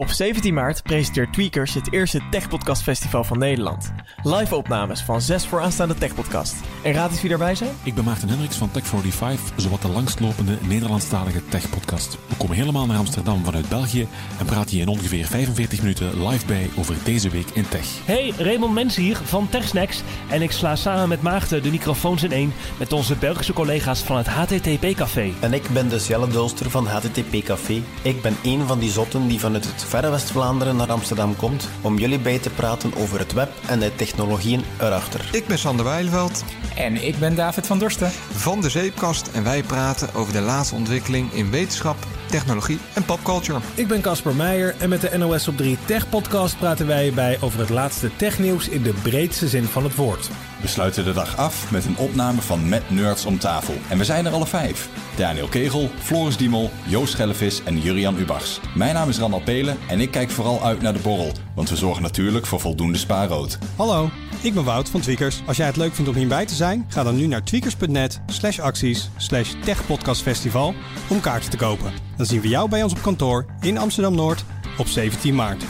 Op 17 maart presenteert Tweakers het eerste Tech Podcast Festival van Nederland. Live opnames van zes vooraanstaande Tech Podcast. En raad eens wie daarbij zijn? Ik ben Maarten Hendricks van Tech45, zowat de langstlopende Nederlandstalige tech-podcast. We komen helemaal naar Amsterdam vanuit België en praten je in ongeveer 45 minuten live bij over deze week in tech. Hey, Raymond Mens hier van TechSnacks en ik sla samen met Maarten de microfoons in één met onze Belgische collega's van het HTTP Café. En ik ben dus Jelle Dulster van HTTP Café. Ik ben een van die zotten die vanuit het verre West-Vlaanderen naar Amsterdam komt om jullie bij te praten over het web en de technologieën erachter. Ik ben Sander Weilveld En ik ben David van Dorsten. van de Zeepkast en wij praten over de laatste ontwikkeling in wetenschap, technologie en popculture. Ik ben Casper Meijer en met de NOS op 3 Tech Podcast praten wij je bij over het laatste technieuws in de breedste zin van het woord. We sluiten de dag af met een opname van Met Nerds om tafel. En we zijn er alle vijf. Daniel Kegel, Floris Diemel, Joost Schellevis en Jurian Ubachs. Mijn naam is Randal Pelen en ik kijk vooral uit naar de borrel. Want we zorgen natuurlijk voor voldoende spaarrood. Hallo, ik ben Wout van Tweakers. Als jij het leuk vindt om hierbij te zijn, ga dan nu naar tweakers.net slash acties slash techpodcastfestival om kaarten te kopen. Dan zien we jou bij ons op kantoor in Amsterdam-Noord op 17 maart.